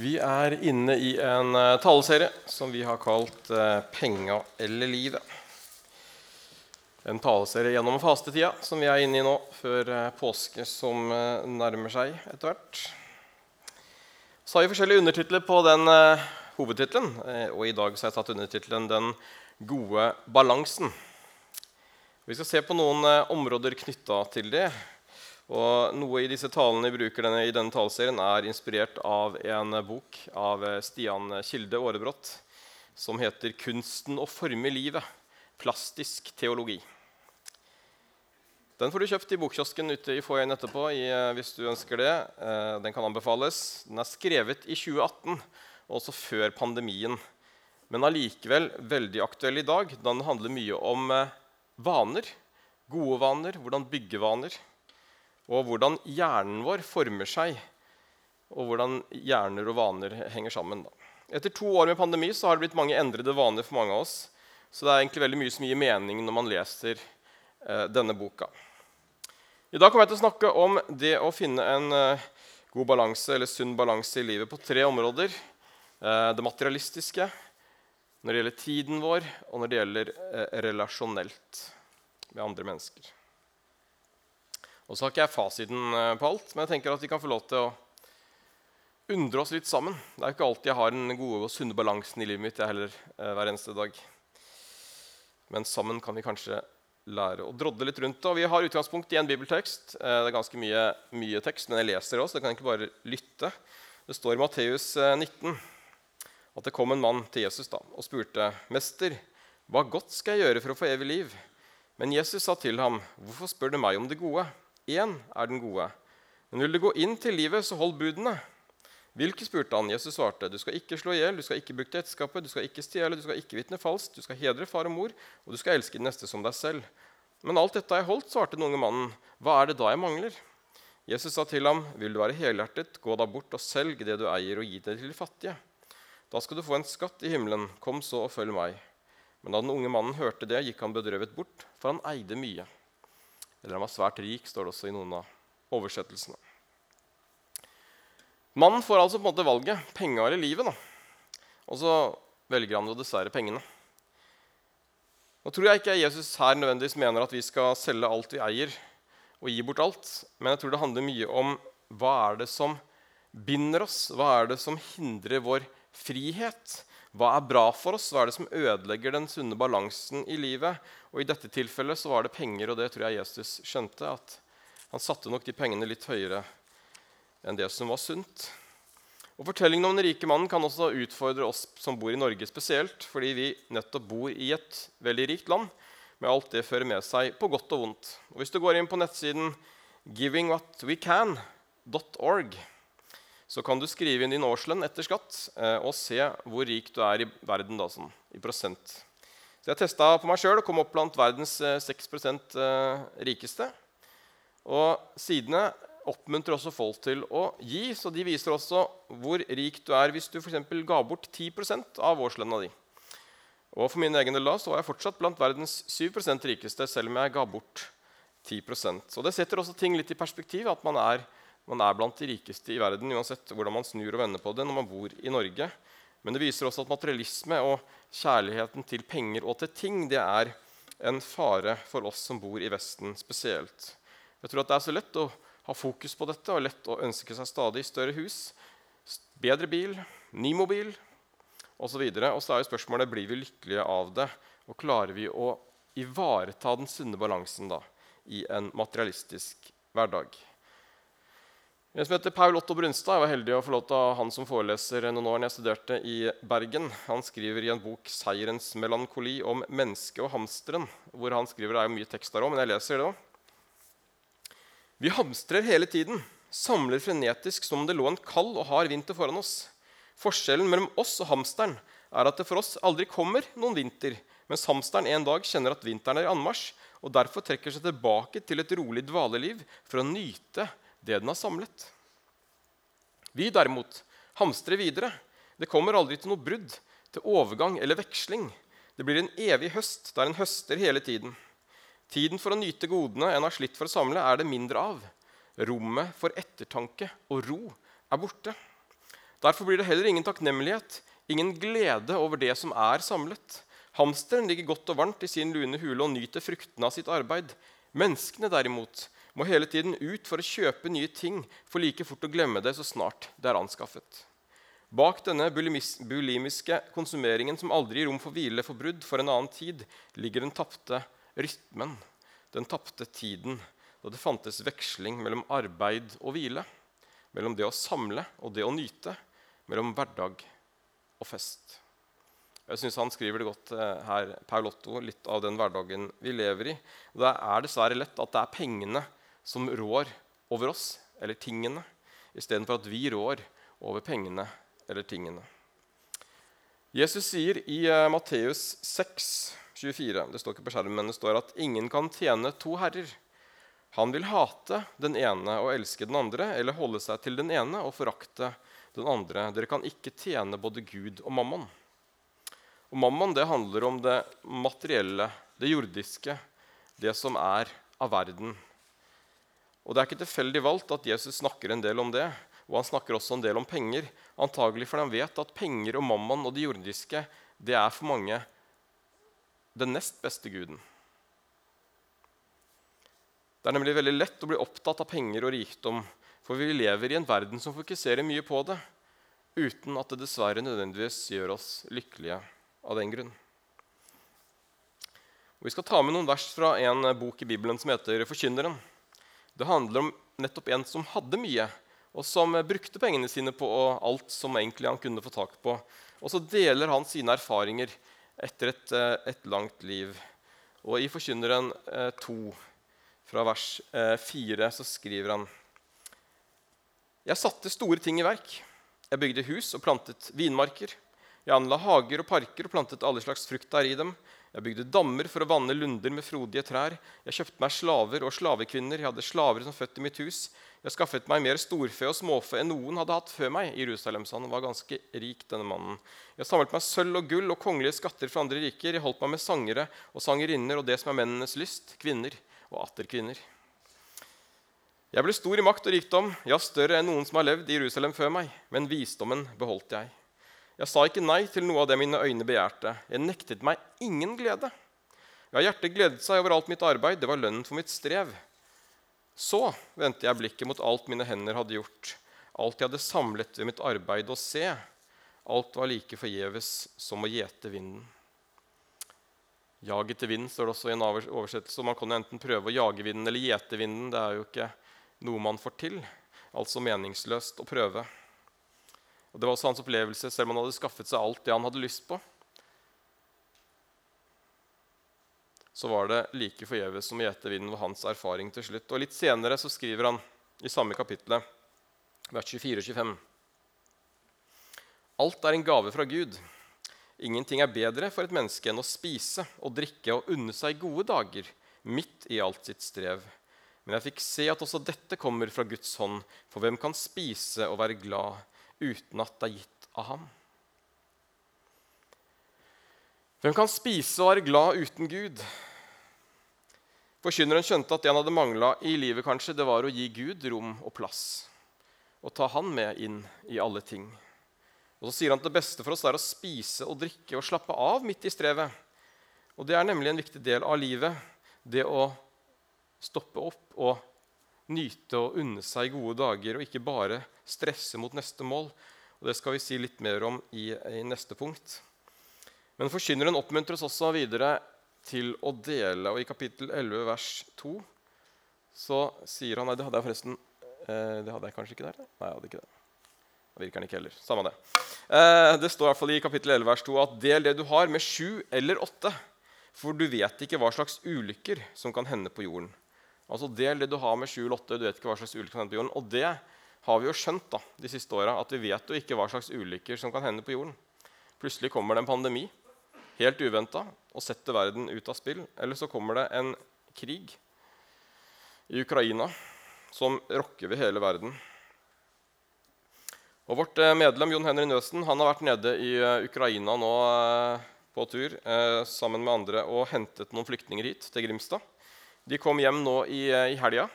Vi er inne i en eh, taleserie som vi har kalt eh, 'Penga eller livet'. En taleserie gjennom fastetida som vi er inne i nå, før eh, påske som nærmer seg etter hvert. Så har vi forskjellige undertitler på den hovedtittelen, og i dag har jeg tatt undertittelen 'Den gode balansen'. Vi skal se på noen områder knytta til det. Og Noe i disse talene vi bruker denne, i denne taleserien, er inspirert av en bok av eh, Stian Kilde Aarebrot som heter 'Kunsten å forme livet plastisk teologi'. Den får du kjøpt i bokkiosken ute i foajeen etterpå i, eh, hvis du ønsker det. Eh, Den kan anbefales. Den er skrevet i 2018, også før pandemien, men allikevel veldig aktuell i dag, da den handler mye om vaner, gode vaner, hvordan bygge vaner, og hvordan hjernen vår former seg, og hvordan hjerner og vaner henger sammen. Da. Etter to år med pandemi så har det blitt mange endrede vaner for mange av oss. Så det er egentlig veldig mye som gir mening når man leser eh, denne boka. I dag kommer jeg til å snakke om det å finne en eh, god balanse eller sunn balanse i livet på tre områder. Eh, det materialistiske, når det gjelder tiden vår, og når det gjelder eh, relasjonelt med andre mennesker. Og så har ikke jeg fasiten eh, på alt, men jeg tenker at vi kan få lov til å undre oss litt sammen. Det er jo ikke alltid jeg har den gode og sunne balansen i livet mitt jeg heller eh, hver eneste dag. Men sammen kan vi kanskje lære å drodle litt rundt det. Og vi har utgangspunkt i en bibeltekst. Eh, det er ganske mye, mye tekst, men jeg leser det også. Det kan egentlig bare lytte. Det står i Matteus 19 at det kom en mann til Jesus da, og spurte, 'Mester, hva godt skal jeg gjøre for å få evig liv?' Men Jesus sa til ham, 'Hvorfor spør du meg om det gode?' Én er den gode. Men vil du gå inn til livet, så hold budene. Hvilke spurte han? Jesus svarte, du skal ikke slå i hjel, du skal ikke bukte ekteskapet, du skal ikke stjele, du skal ikke vitne falskt, du skal hedre far og mor, og du skal elske den neste som deg selv. Men alt dette har jeg holdt, svarte den unge mannen. Hva er det da jeg mangler? Jesus sa til ham, vil du være helhjertet, gå da bort og selg det du eier, og gi det til de fattige. Da skal du få en skatt i himmelen. Kom så og følg meg. Men da den unge mannen hørte det, gikk han bedrøvet bort, for han eide mye. Eller han var svært rik, står det også i noen av oversettelsene. Mannen får altså på en måte valget penga eller livet. Da. Og så velger han jo dessverre pengene. Nå tror jeg ikke Jesus her nødvendigvis mener at vi skal selge alt vi eier, og gi bort alt. Men jeg tror det handler mye om hva er det som binder oss? Hva er det som hindrer vår frihet? Hva er bra for oss? Hva er det som ødelegger den sunne balansen i livet? Og I dette tilfellet så var det penger, og det tror jeg Jesus skjønte. at Han satte nok de pengene litt høyere enn det som var sunt. Og Fortellingen om den rike mannen kan også utfordre oss som bor i Norge spesielt, fordi vi nettopp bor i et veldig rikt land med alt det fører med seg på godt og vondt. Og Hvis du går inn på nettsiden givingwhatwecan.org, så kan du skrive inn din årslønn etter skatt eh, og se hvor rik du er i verden da, sånn, i prosent. Så Jeg testa på meg sjøl og kom opp blant verdens eh, 6 eh, rikeste. Og sidene oppmuntrer også folk til å gi, så de viser også hvor rik du er hvis du for ga bort 10% av årslønna di. Og For min egen del da, så var jeg fortsatt blant verdens 7% rikeste, selv om jeg ga bort 10% Så Det setter også ting litt i perspektiv, at man er, man er blant de rikeste i verden, uansett hvordan man snur og vender på det når man bor i Norge. Men det viser også at materialisme og kjærligheten til penger og til ting det er en fare for oss som bor i Vesten spesielt. Jeg tror at det er så lett å ha fokus på dette og lett å ønske seg stadig større hus, bedre bil, ny mobil osv. Og, og så er jo spørsmålet blir vi lykkelige av det, og klarer vi å ivareta den sunne balansen da, i en materialistisk hverdag. En som heter Paul Otto Brunstad, jeg var heldig å få lov til å ha han som foreleser noen år når jeg studerte i Bergen. Han skriver i en bok 'Seierens melankoli' om mennesket og hamsteren. hvor han skriver, Det er jo mye tekst der òg, men jeg leser det òg. Vi hamstrer hele tiden, samler frenetisk som om det lå en kald og hard vinter foran oss. Forskjellen mellom oss og hamsteren er at det for oss aldri kommer noen vinter, mens hamsteren en dag kjenner at vinteren er i anmarsj, og derfor trekker seg tilbake til et rolig dvaleliv for å nyte det den har samlet. Vi derimot hamstrer videre. Det kommer aldri til noe brudd, til overgang eller veksling. Det blir en evig høst der en høster hele tiden. Tiden for å nyte godene en har slitt for å samle, er det mindre av. Rommet for ettertanke og ro er borte. Derfor blir det heller ingen takknemlighet, ingen glede over det som er samlet. Hamsteren ligger godt og varmt i sin lune hule og nyter fruktene av sitt arbeid. Menneskene derimot må hele tiden ut for å kjøpe nye ting, for like fort å glemme det så snart det er anskaffet. Bak denne bulimiske konsumeringen som aldri gir rom for hvile for brudd for en annen tid, ligger den tapte rytmen, den tapte tiden, da det fantes veksling mellom arbeid og hvile, mellom det å samle og det å nyte, mellom hverdag og fest. Jeg syns han skriver det godt eh, her, Paul Otto, litt av den hverdagen vi lever i. Og det er dessverre lett at det er pengene som rår over oss, eller tingene, istedenfor at vi rår over pengene eller tingene. Jesus sier i uh, Matteus 6, 24, det står ikke på skjermen, men det står at ingen kan tjene to herrer. Han vil hate den ene og elske den andre, eller holde seg til den ene og forakte den andre. Dere kan ikke tjene både Gud og mammon. Og Mammon det handler om det materielle, det jordiske, det som er av verden. Og Det er ikke tilfeldig valgt at Jesus snakker en del om det. Og han snakker også en del om penger, antagelig fordi han vet at penger og mammon og det jordiske det er for mange den nest beste guden. Det er nemlig veldig lett å bli opptatt av penger og rikdom for vi lever i en verden som fokuserer mye på det, uten at det dessverre nødvendigvis gjør oss lykkelige av den grunn. Vi skal ta med noen vers fra en bok i Bibelen som heter 'Forkynneren'. Det handler om nettopp en som hadde mye, og som brukte pengene sine på alt som egentlig han kunne få tak på. Og så deler han sine erfaringer etter et, eh, et langt liv. Og i Forkynneren 2, eh, fra vers 4, eh, så skriver han jeg satte store ting i verk. Jeg bygde hus og plantet vinmarker. Jeg anla hager og parker og plantet alle slags frukt der i dem. Jeg bygde dammer for å vanne lunder med frodige trær. Jeg kjøpte meg slaver og slavekvinner. Jeg hadde slaver som født i mitt hus. Jeg skaffet meg mer storfe og småfe enn noen hadde hatt før meg. i Jerusalem, så han var ganske rik, denne mannen. Jeg samlet meg sølv og gull og kongelige skatter fra andre riker. Jeg holdt meg med sangere og sangerinner og det som er mennenes lyst, kvinner og atterkvinner. Jeg ble stor i makt og rikdom, ja, større enn noen som har levd i Jerusalem før meg. Men visdommen beholdt jeg. Jeg sa ikke nei til noe av det mine øyne begjærte. Jeg nektet meg ingen glede. Ja, hjertet gledet seg over alt mitt arbeid. Det var lønnen for mitt strev. Så vendte jeg blikket mot alt mine hender hadde gjort, alt jeg hadde samlet ved mitt arbeid, og se, alt var like forgjeves som å gjete vinden. Jag til vind står det også i en oversettelse. Man kan enten prøve å jage vinden eller gjete vinden. Det er jo ikke noe man får til. Altså meningsløst å prøve. Og Det var også hans opplevelse, selv om han hadde skaffet seg alt det han hadde lyst på. Så var det like forgjeves som gjetevinden var hans erfaring til slutt. Og Litt senere så skriver han i samme kapittel, vers 24 og 25. Alt er en gave fra Gud. Ingenting er bedre for et menneske enn å spise og drikke og unne seg gode dager midt i alt sitt strev. Men jeg fikk se at også dette kommer fra Guds hånd, for hvem kan spise og være glad uten at det er gitt av ham? Hvem kan spise og være glad uten Gud? Forkynneren skjønte at det han hadde mangla i livet, kanskje, det var å gi Gud rom og plass. Og ta han med inn i alle ting. Og så sier han at det beste for oss er å spise og drikke og slappe av midt i strevet. Og det er nemlig en viktig del av livet. Det å stoppe opp og nyte og unne seg gode dager, og ikke bare stresse mot neste mål. Og Det skal vi si litt mer om i, i neste punkt. Men forkynneren oppmuntres også videre til å dele. og I kapittel 11, vers 2 så sier han Nei, det hadde jeg forresten eh, Det hadde jeg kanskje ikke der? Nei, jeg hadde ikke det. Da virker den ikke heller. Samme det. Eh, det står i hvert fall i kapittel 11, vers 2 at del det du har, med sju eller åtte, for du vet ikke hva slags ulykker som kan hende på jorden. Altså Del det du har med 7 eller 8. Du vet ikke hva slags ulykker som kan hende på jorden. Og det har vi jo skjønt da, de siste åra, at vi vet jo ikke hva slags ulykker som kan hende på jorden. Plutselig kommer det en pandemi helt uventa og setter verden ut av spill. Eller så kommer det en krig i Ukraina som rokker ved hele verden. Og Vårt eh, medlem Jon Henry Nøsen han har vært nede i eh, Ukraina nå eh, på tur sammen med andre og hentet noen flyktninger hit til Grimstad. De kom hjem nå i, i helga.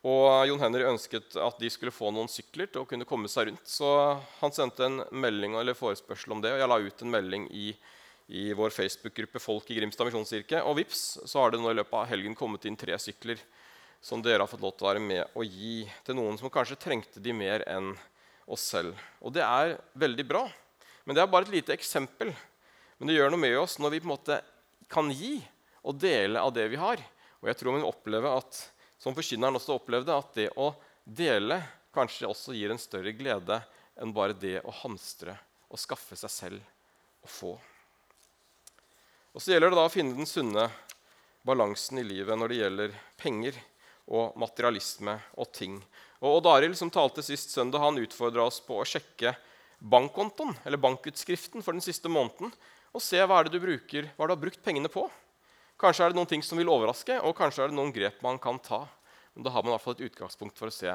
Og Jon Henry ønsket at de skulle få noen sykler til å kunne komme seg rundt. Så han sendte en melding eller forespørsel om det, og jeg la ut en melding i, i vår Facebook-gruppe Folk i Grimstad misjonskirke. Og vips, så har det nå i løpet av helgen kommet inn tre sykler som dere har fått lov til å være med og gi til noen som kanskje trengte de mer enn oss selv. Og det er veldig bra. Men det er bare et lite eksempel. Men det gjør noe med oss når vi på en måte kan gi og dele av det vi har. Og jeg tror vi opplever at som forkynneren også opplevde, at det å dele kanskje også gir en større glede enn bare det å hamstre og skaffe seg selv og få. Og Så gjelder det da å finne den sunne balansen i livet når det gjelder penger og materialisme og ting. Og Odd Arild, som talte sist søndag, han utfordra oss på å sjekke bankkontoen, eller bankutskriften for den siste måneden og se hva er det du bruker, hva du har brukt pengene på. Kanskje er det noen ting som vil overraske, og kanskje er det noen grep man kan ta. Men da har man i hvert fall et utgangspunkt for å se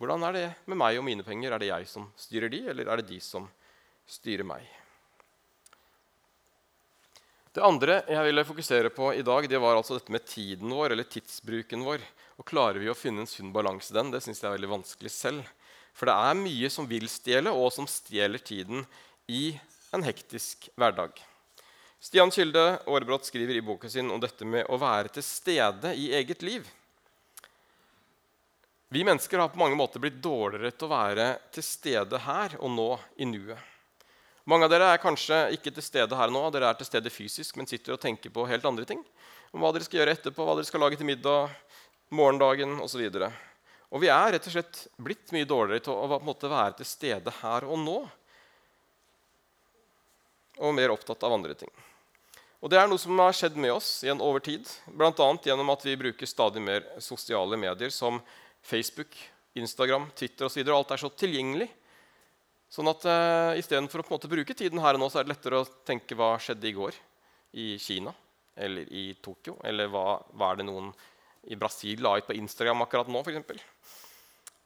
hvordan er det med meg og mine penger. Er det jeg som styrer de, eller er det de som styrer meg? Det andre jeg ville fokusere på i dag, det var altså dette med tiden vår, eller tidsbruken vår. Og Klarer vi å finne en sunn balanse i den? Det syns jeg er veldig vanskelig selv. For det er mye som vil stjele, og som stjeler tiden i en hektisk hverdag. Stian Kilde Aarebrot skriver i boka sin om dette med å være til stede i eget liv. Vi mennesker har på mange måter blitt dårligere til å være til stede her og nå i nuet. Mange av dere er kanskje ikke til stede her nå, dere er til stede fysisk, men sitter og tenker på helt andre ting. Om hva dere skal gjøre etterpå, hva dere skal lage til middag, morgendagen osv. Og, så og vi er rett og slett blitt mye dårligere til å måte, være til stede her og nå. Og mer opptatt av andre ting. Og Det er noe som har skjedd med oss igjen over tid, bl.a. gjennom at vi bruker stadig mer sosiale medier som Facebook, Instagram, Twitter osv. Alt er så tilgjengelig. Sånn at uh, Istedenfor å på en måte bruke tiden her og nå, så er det lettere å tenke hva skjedde i går i Kina eller i Tokyo. Eller hva, hva er det noen i Brasil la ut på Instagram akkurat nå, f.eks.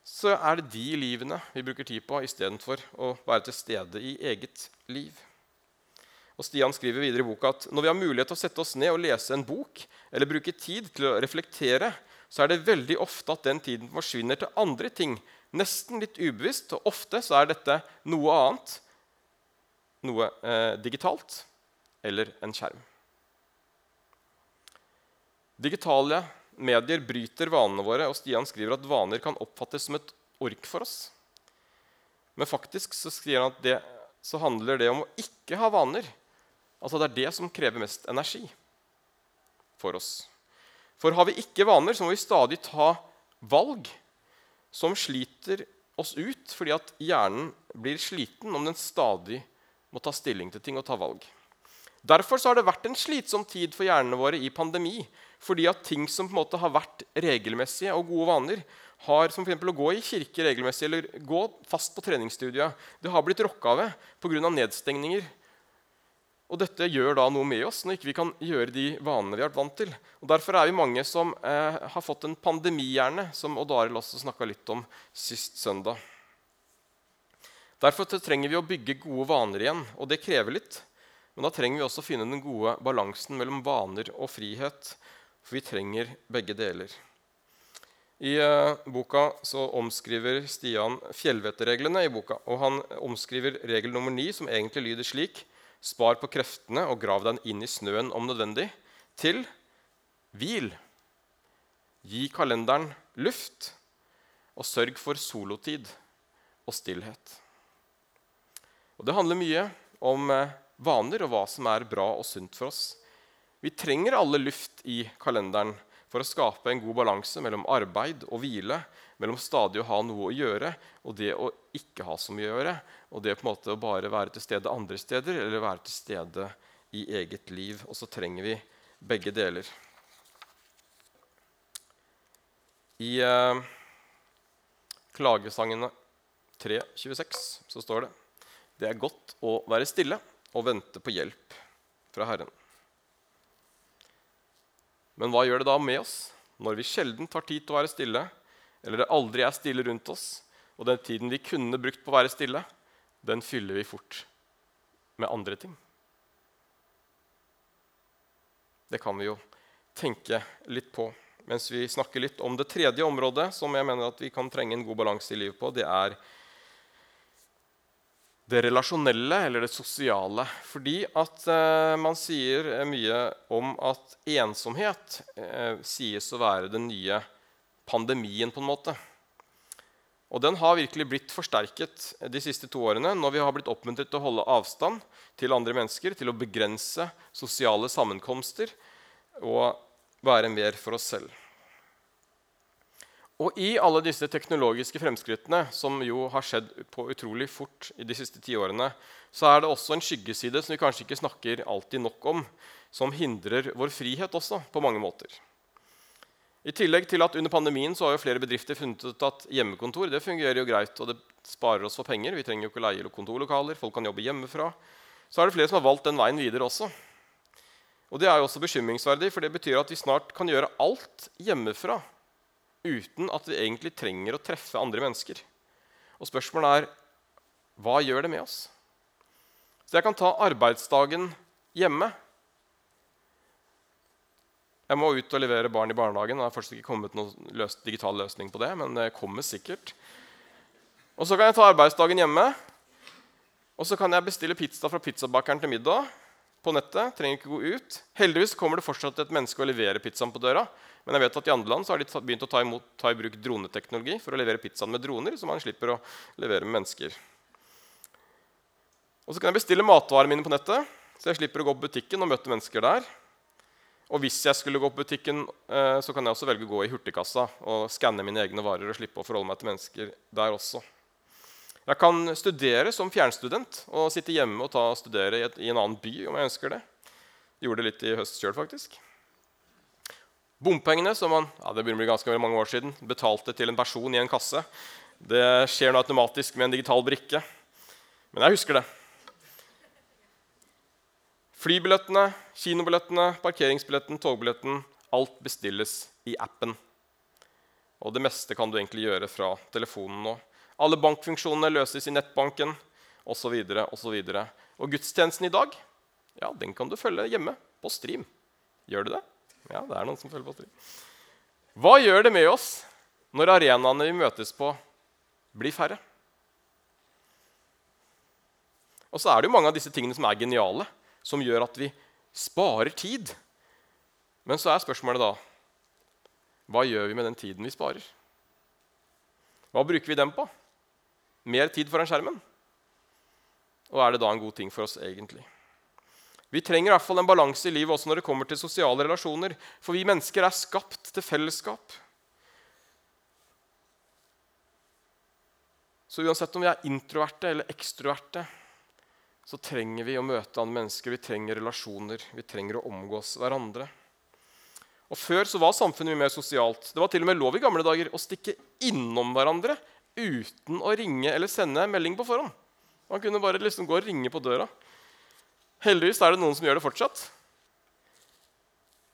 Så er det de livene vi bruker tid på istedenfor å være til stede i eget liv. Og Stian skriver videre i boka at når vi har mulighet til å sette oss ned og lese en bok, eller bruke tid til å reflektere, så er det veldig ofte at den tiden forsvinner til andre ting. Nesten litt ubevisst, og ofte så er dette noe annet. Noe eh, digitalt eller en skjerm. Digitale medier bryter vanene våre, og Stian skriver at vaner kan oppfattes som et ork for oss. Men faktisk så skriver han at det, så handler det om å ikke ha vaner Altså Det er det som krever mest energi for oss. For har vi ikke vaner, så må vi stadig ta valg som sliter oss ut fordi at hjernen blir sliten om den stadig må ta stilling til ting og ta valg. Derfor har det vært en slitsom tid for hjernene våre i pandemi. Fordi at ting som på en måte har vært regelmessige og gode vaner, har som for å gå i kirke regelmessig eller gå fast på treningsstudiet, det har blitt rokka ved pga. nedstengninger og dette gjør da noe med oss når ikke vi ikke kan gjøre de vanene vi har vært vant til. Og Derfor er vi mange som eh, har fått en pandemihjerne, som Odd Arild også snakka litt om sist søndag. Derfor trenger vi å bygge gode vaner igjen, og det krever litt. Men da trenger vi også å finne den gode balansen mellom vaner og frihet. For vi trenger begge deler. I eh, boka så omskriver Stian fjellvettreglene. Og han omskriver regel nummer ni, som egentlig lyder slik Spar på kreftene og grav den inn i snøen om nødvendig. Til hvil. Gi kalenderen luft, og sørg for solotid og stillhet. Og Det handler mye om eh, vaner og hva som er bra og sunt for oss. Vi trenger alle luft i kalenderen for å skape en god balanse mellom arbeid og hvile, mellom stadig å ha noe å gjøre og det å ikke ha så mye å gjøre. Og det på en måte å bare være til stede andre steder eller være til stede i eget liv. Og så trenger vi begge deler. I eh, klagesangene 3.26 så står det det er godt å være stille og vente på hjelp fra Herren. Men hva gjør det da med oss når vi sjelden tar tid til å være stille, eller det aldri er stille rundt oss, og den tiden vi kunne brukt på å være stille, den fyller vi fort med andre ting. Det kan vi jo tenke litt på. mens vi snakker litt om det tredje området som jeg mener at vi kan trenge en god balanse i livet på. Det er det relasjonelle eller det sosiale. Fordi at eh, man sier mye om at ensomhet eh, sies å være den nye pandemien, på en måte. Og den har virkelig blitt forsterket de siste to årene når vi har blitt oppmuntret til å holde avstand til andre mennesker, til å begrense sosiale sammenkomster og være mer for oss selv. Og i alle disse teknologiske fremskrittene, som jo har skjedd på utrolig fort i de siste ti årene, så er det også en skyggeside som vi kanskje ikke snakker alltid nok om, som hindrer vår frihet også på mange måter. I tillegg til at Under pandemien så har jo flere bedrifter funnet ut at hjemmekontor det fungerer jo greit, og det sparer oss for penger. Vi trenger jo ikke leie kontorlokaler, folk kan jobbe hjemmefra. Så er det flere som har valgt den veien videre også. Og Det er jo også bekymringsverdig, for det betyr at vi snart kan gjøre alt hjemmefra uten at vi egentlig trenger å treffe andre mennesker. Og spørsmålet er hva gjør det med oss? Så jeg kan ta arbeidsdagen hjemme. Jeg må ut og levere barn i barnehagen. Det har fortsatt ikke kommet noen løs digital løsning på det, men det kommer sikkert. Og så kan jeg ta arbeidsdagen hjemme. Og så kan jeg bestille pizza fra pizzabakeren til middag på nettet. trenger ikke gå ut. Heldigvis kommer det fortsatt et menneske og leverer pizzaen på døra. Men jeg vet at i andre land har de begynt å ta, imot, ta i bruk droneteknologi for å levere pizzaen med droner, så man slipper å levere med mennesker. Og så kan jeg bestille matvarene mine på nettet, så jeg slipper å gå på butikken og møte mennesker der. Og hvis jeg skulle gå på butikken, eh, så kan jeg også velge å gå i hurtigkassa og skanne mine egne varer og slippe å forholde meg til mennesker der også. Jeg kan studere som fjernstudent og sitte hjemme og ta og studere i, en annen by om jeg ønsker det. Jeg gjorde det litt i høst sjøl, faktisk. Bompengene som man ja, det begynner å bli ganske mange år siden, betalte til en person i en kasse, det skjer nå automatisk med en digital brikke. Men jeg husker det. Flybillettene, kinobillettene, parkeringsbilletten, togbilletten Alt bestilles i appen. Og det meste kan du egentlig gjøre fra telefonen nå. Alle bankfunksjonene løses i nettbanken osv. osv. Og, og gudstjenesten i dag ja, den kan du følge hjemme på stream. Gjør du det? Ja, det er noen som følger på stream. Hva gjør det med oss når arenaene vi møtes på, blir færre? Og så er det jo mange av disse tingene som er geniale, som gjør at vi sparer tid. Men så er spørsmålet da hva gjør vi med den tiden vi sparer? Hva bruker vi den på? Mer tid foran skjermen? Og er det da en god ting for oss egentlig? Vi trenger i hvert fall en balanse i livet også når det kommer til sosiale relasjoner. For vi mennesker er skapt til fellesskap. Så uansett om vi er introverte eller ekstroverte, så trenger vi å møte andre mennesker. Vi trenger relasjoner. Vi trenger å omgås hverandre. Og Før så var samfunnet mye mer sosialt. Det var til og med lov i gamle dager å stikke innom hverandre uten å ringe eller sende melding på forhånd. Man kunne bare liksom gå og ringe på døra. Heldigvis er det noen som gjør det fortsatt.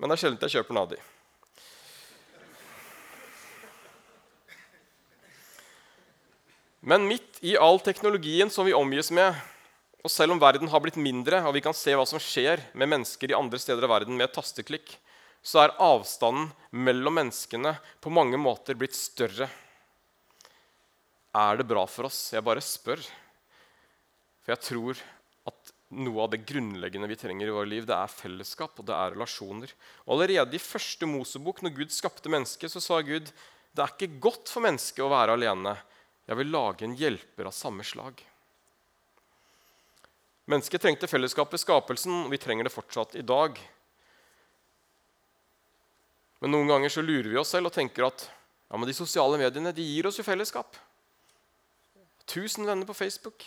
Men det er sjelden jeg kjøper Nadi. Men midt i all teknologien som vi omgis med, og selv om verden har blitt mindre, og vi kan se hva som skjer med mennesker i andre steder av verden med et tasteklikk, så er avstanden mellom menneskene på mange måter blitt større. Er det bra for oss? Jeg bare spør. For jeg tror at noe av det grunnleggende vi trenger i vårt liv, det er fellesskap og det er relasjoner. Og Allerede i første Mosebok, når Gud skapte mennesket, så sa Gud det er ikke godt for mennesket å være alene. Jeg vil lage en hjelper av samme slag. Mennesket trengte fellesskap i skapelsen, og vi trenger det fortsatt i dag. Men noen ganger så lurer vi oss selv og tenker at ja, men de sosiale mediene de gir oss jo fellesskap. Tusen venner på Facebook.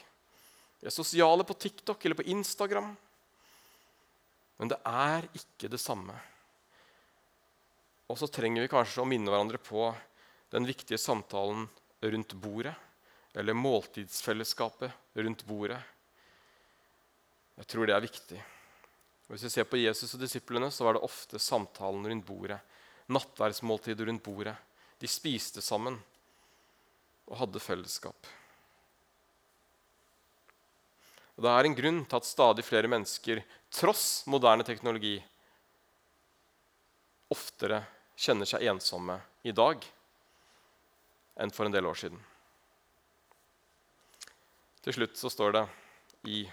Vi er sosiale på TikTok eller på Instagram. Men det er ikke det samme. Og så trenger vi kanskje å minne hverandre på den viktige samtalen rundt bordet. Eller måltidsfellesskapet rundt bordet. Jeg tror det er viktig. Hvis vi ser på Jesus og disiplene, så var det ofte samtalen rundt bordet. Nattverdsmåltidet rundt bordet. De spiste sammen og hadde fellesskap. Og Det er en grunn til at stadig flere mennesker, tross moderne teknologi, oftere kjenner seg ensomme i dag enn for en del år siden. Til slutt så står det i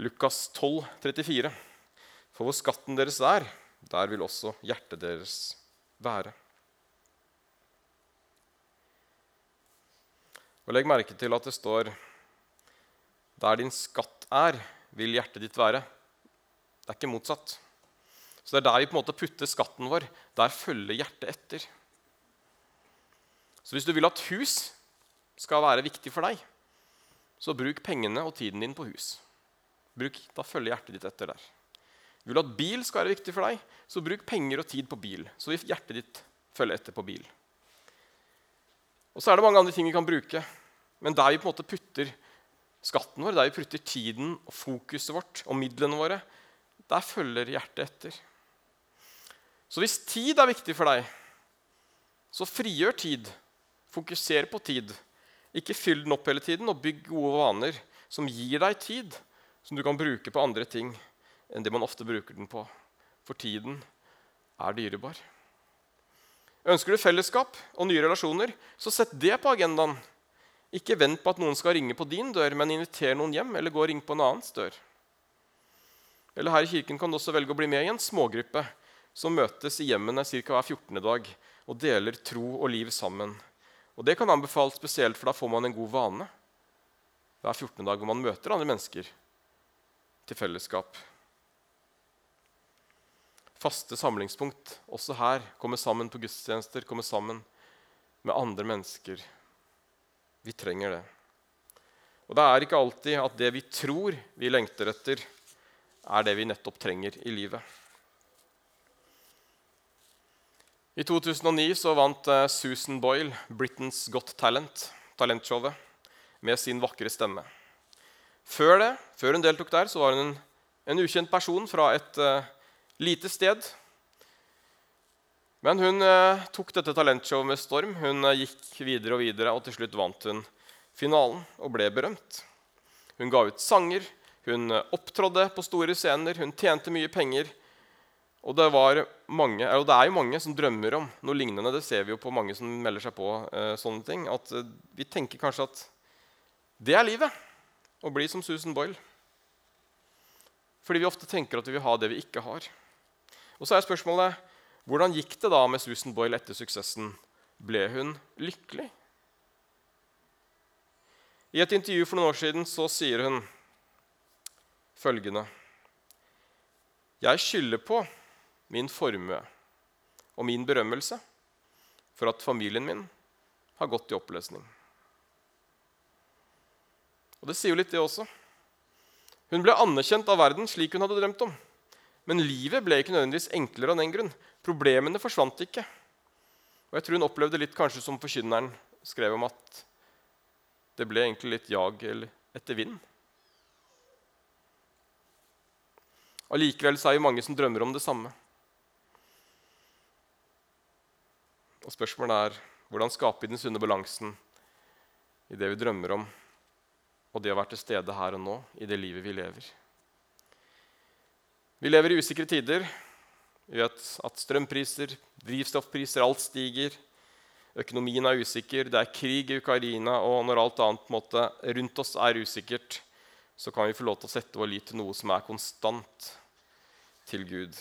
Lukas 12, 34. For hvor skatten deres er, der vil også hjertet deres være. Og Legg merke til at det står der din skatt er, vil hjertet ditt være. Det er ikke motsatt. Så det er der vi på en måte putter skatten vår. Der følger hjertet etter. Så hvis du vil at hus skal være viktig for deg, så bruk pengene og tiden din på hus. Bruk, da følger hjertet ditt etter der. Vil du at bil skal være viktig for deg, så bruk penger og tid på bil. Så vil hjertet ditt følge etter på bil. Og så er det mange andre ting vi kan bruke. Men der vi på en måte putter skatten vår, der vi putter tiden og fokuset vårt og midlene våre, der følger hjertet etter. Så hvis tid er viktig for deg, så frigjør tid. Fokuser på tid. Ikke fyll den opp hele tiden, og bygg gode vaner som gir deg tid, som du kan bruke på andre ting enn det man ofte bruker den på. For tiden er dyrebar. Ønsker du fellesskap og nye relasjoner, så sett det på agendaen. Ikke vent på at noen skal ringe på din dør, men inviter noen hjem, eller gå og ring på en annens dør. Eller her i kirken kan du også velge å bli med i en smågruppe som møtes i hjemmene ca. hver 14. dag og deler tro og liv sammen. Og Det kan anbefales spesielt, for da får man en god vane hver 14. dag hvor man møter andre mennesker til fellesskap. Faste samlingspunkt. Også her. Komme sammen på gudstjenester, komme sammen med andre mennesker. Vi trenger det. Og det er ikke alltid at det vi tror vi lengter etter, er det vi nettopp trenger i livet. I 2009 så vant eh, Susan Boyle Britain's Got Talent, talentshowet, med sin vakre stemme. Før det, før hun deltok der, så var hun en, en ukjent person fra et uh, lite sted. Men hun uh, tok dette talentshowet med storm. Hun uh, gikk videre og videre, og til slutt vant hun finalen og ble berømt. Hun ga ut sanger, hun opptrådde på store scener, hun tjente mye penger. Og det, mange, og det, er jo mange som drømmer om noe lignende. Det ser vi jo på mange som melder seg på. Sånne ting, at Vi tenker kanskje at det er livet. Å bli som Susan Boyle. Fordi vi ofte tenker at vi vil ha det vi ikke har. Og så er spørsmålet hvordan gikk det da med Susan Boyle etter suksessen? Ble hun lykkelig? I et intervju for noen år siden så sier hun følgende Jeg skylder på min formue og min berømmelse for at familien min har gått i oppløsning. Og Det sier jo litt, det også. Hun ble anerkjent av verden slik hun hadde drømt om. Men livet ble ikke nødvendigvis enklere av den grunn. Problemene forsvant ikke. Og jeg tror hun opplevde litt kanskje som forkynneren skrev om at det ble egentlig litt jag etter vind. Allikevel er det mange som drømmer om det samme. Og spørsmålet er hvordan skape den sunne balansen i det vi drømmer om, og det å være til stede her og nå i det livet vi lever. Vi lever i usikre tider. Vi vet at strømpriser, drivstoffpriser, alt stiger. Økonomien er usikker, det er krig i Ukraina, og når alt annet måte, rundt oss er usikkert, så kan vi få lov til å sette vår lit til noe som er konstant, til Gud.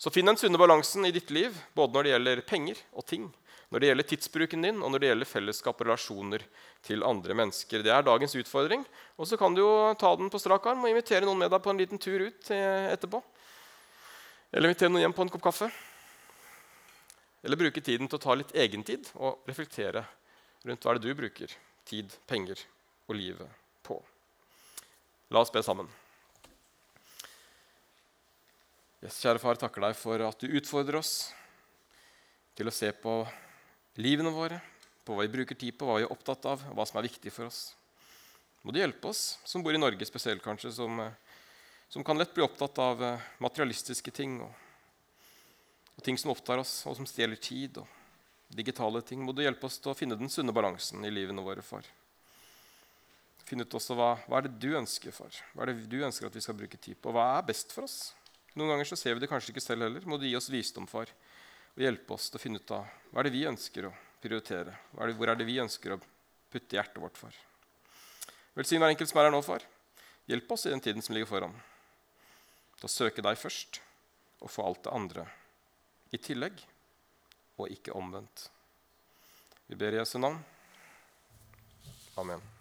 Så finn den sunne balansen i ditt liv, både når det gjelder penger og ting, når det gjelder tidsbruken din, og når det gjelder fellesskap og relasjoner til andre mennesker. Det er dagens utfordring. Og så kan du jo ta den på strak arm og invitere noen med deg på en liten tur ut etterpå. Eller invitere noen hjem på en kopp kaffe. Eller bruke tiden til å ta litt egentid og reflektere rundt hva det er du bruker tid, penger og livet på. La oss be sammen. Yes, kjære far, takker deg for at du utfordrer oss til å se på livene våre, på hva vi bruker tid på, hva vi er opptatt av, og hva som er viktig for oss. Må du hjelpe oss som bor i Norge spesielt, kanskje, som, eh, som kan lett bli opptatt av eh, materialistiske ting og, og, ting som opptar oss, og som stjeler tid, og digitale ting. Må du hjelpe oss til å finne den sunne balansen i livene våre, far. Finne ut også hva, hva er det du ønsker, far. Hva er det du ønsker at vi skal bruke tid på? Hva er best for oss? Noen ganger så ser vi det kanskje ikke selv heller. Må du gi oss visdom, far, og hjelpe oss til å finne ut av hva er det vi ønsker å prioritere. Er det, hvor er det vi ønsker å putte hjertet vårt for? Velsign hver enkelt som er her nå, far. Hjelp oss i den tiden som ligger foran, til å søke deg først og få alt det andre i tillegg, og ikke omvendt. Vi ber i Jesu navn. Amen.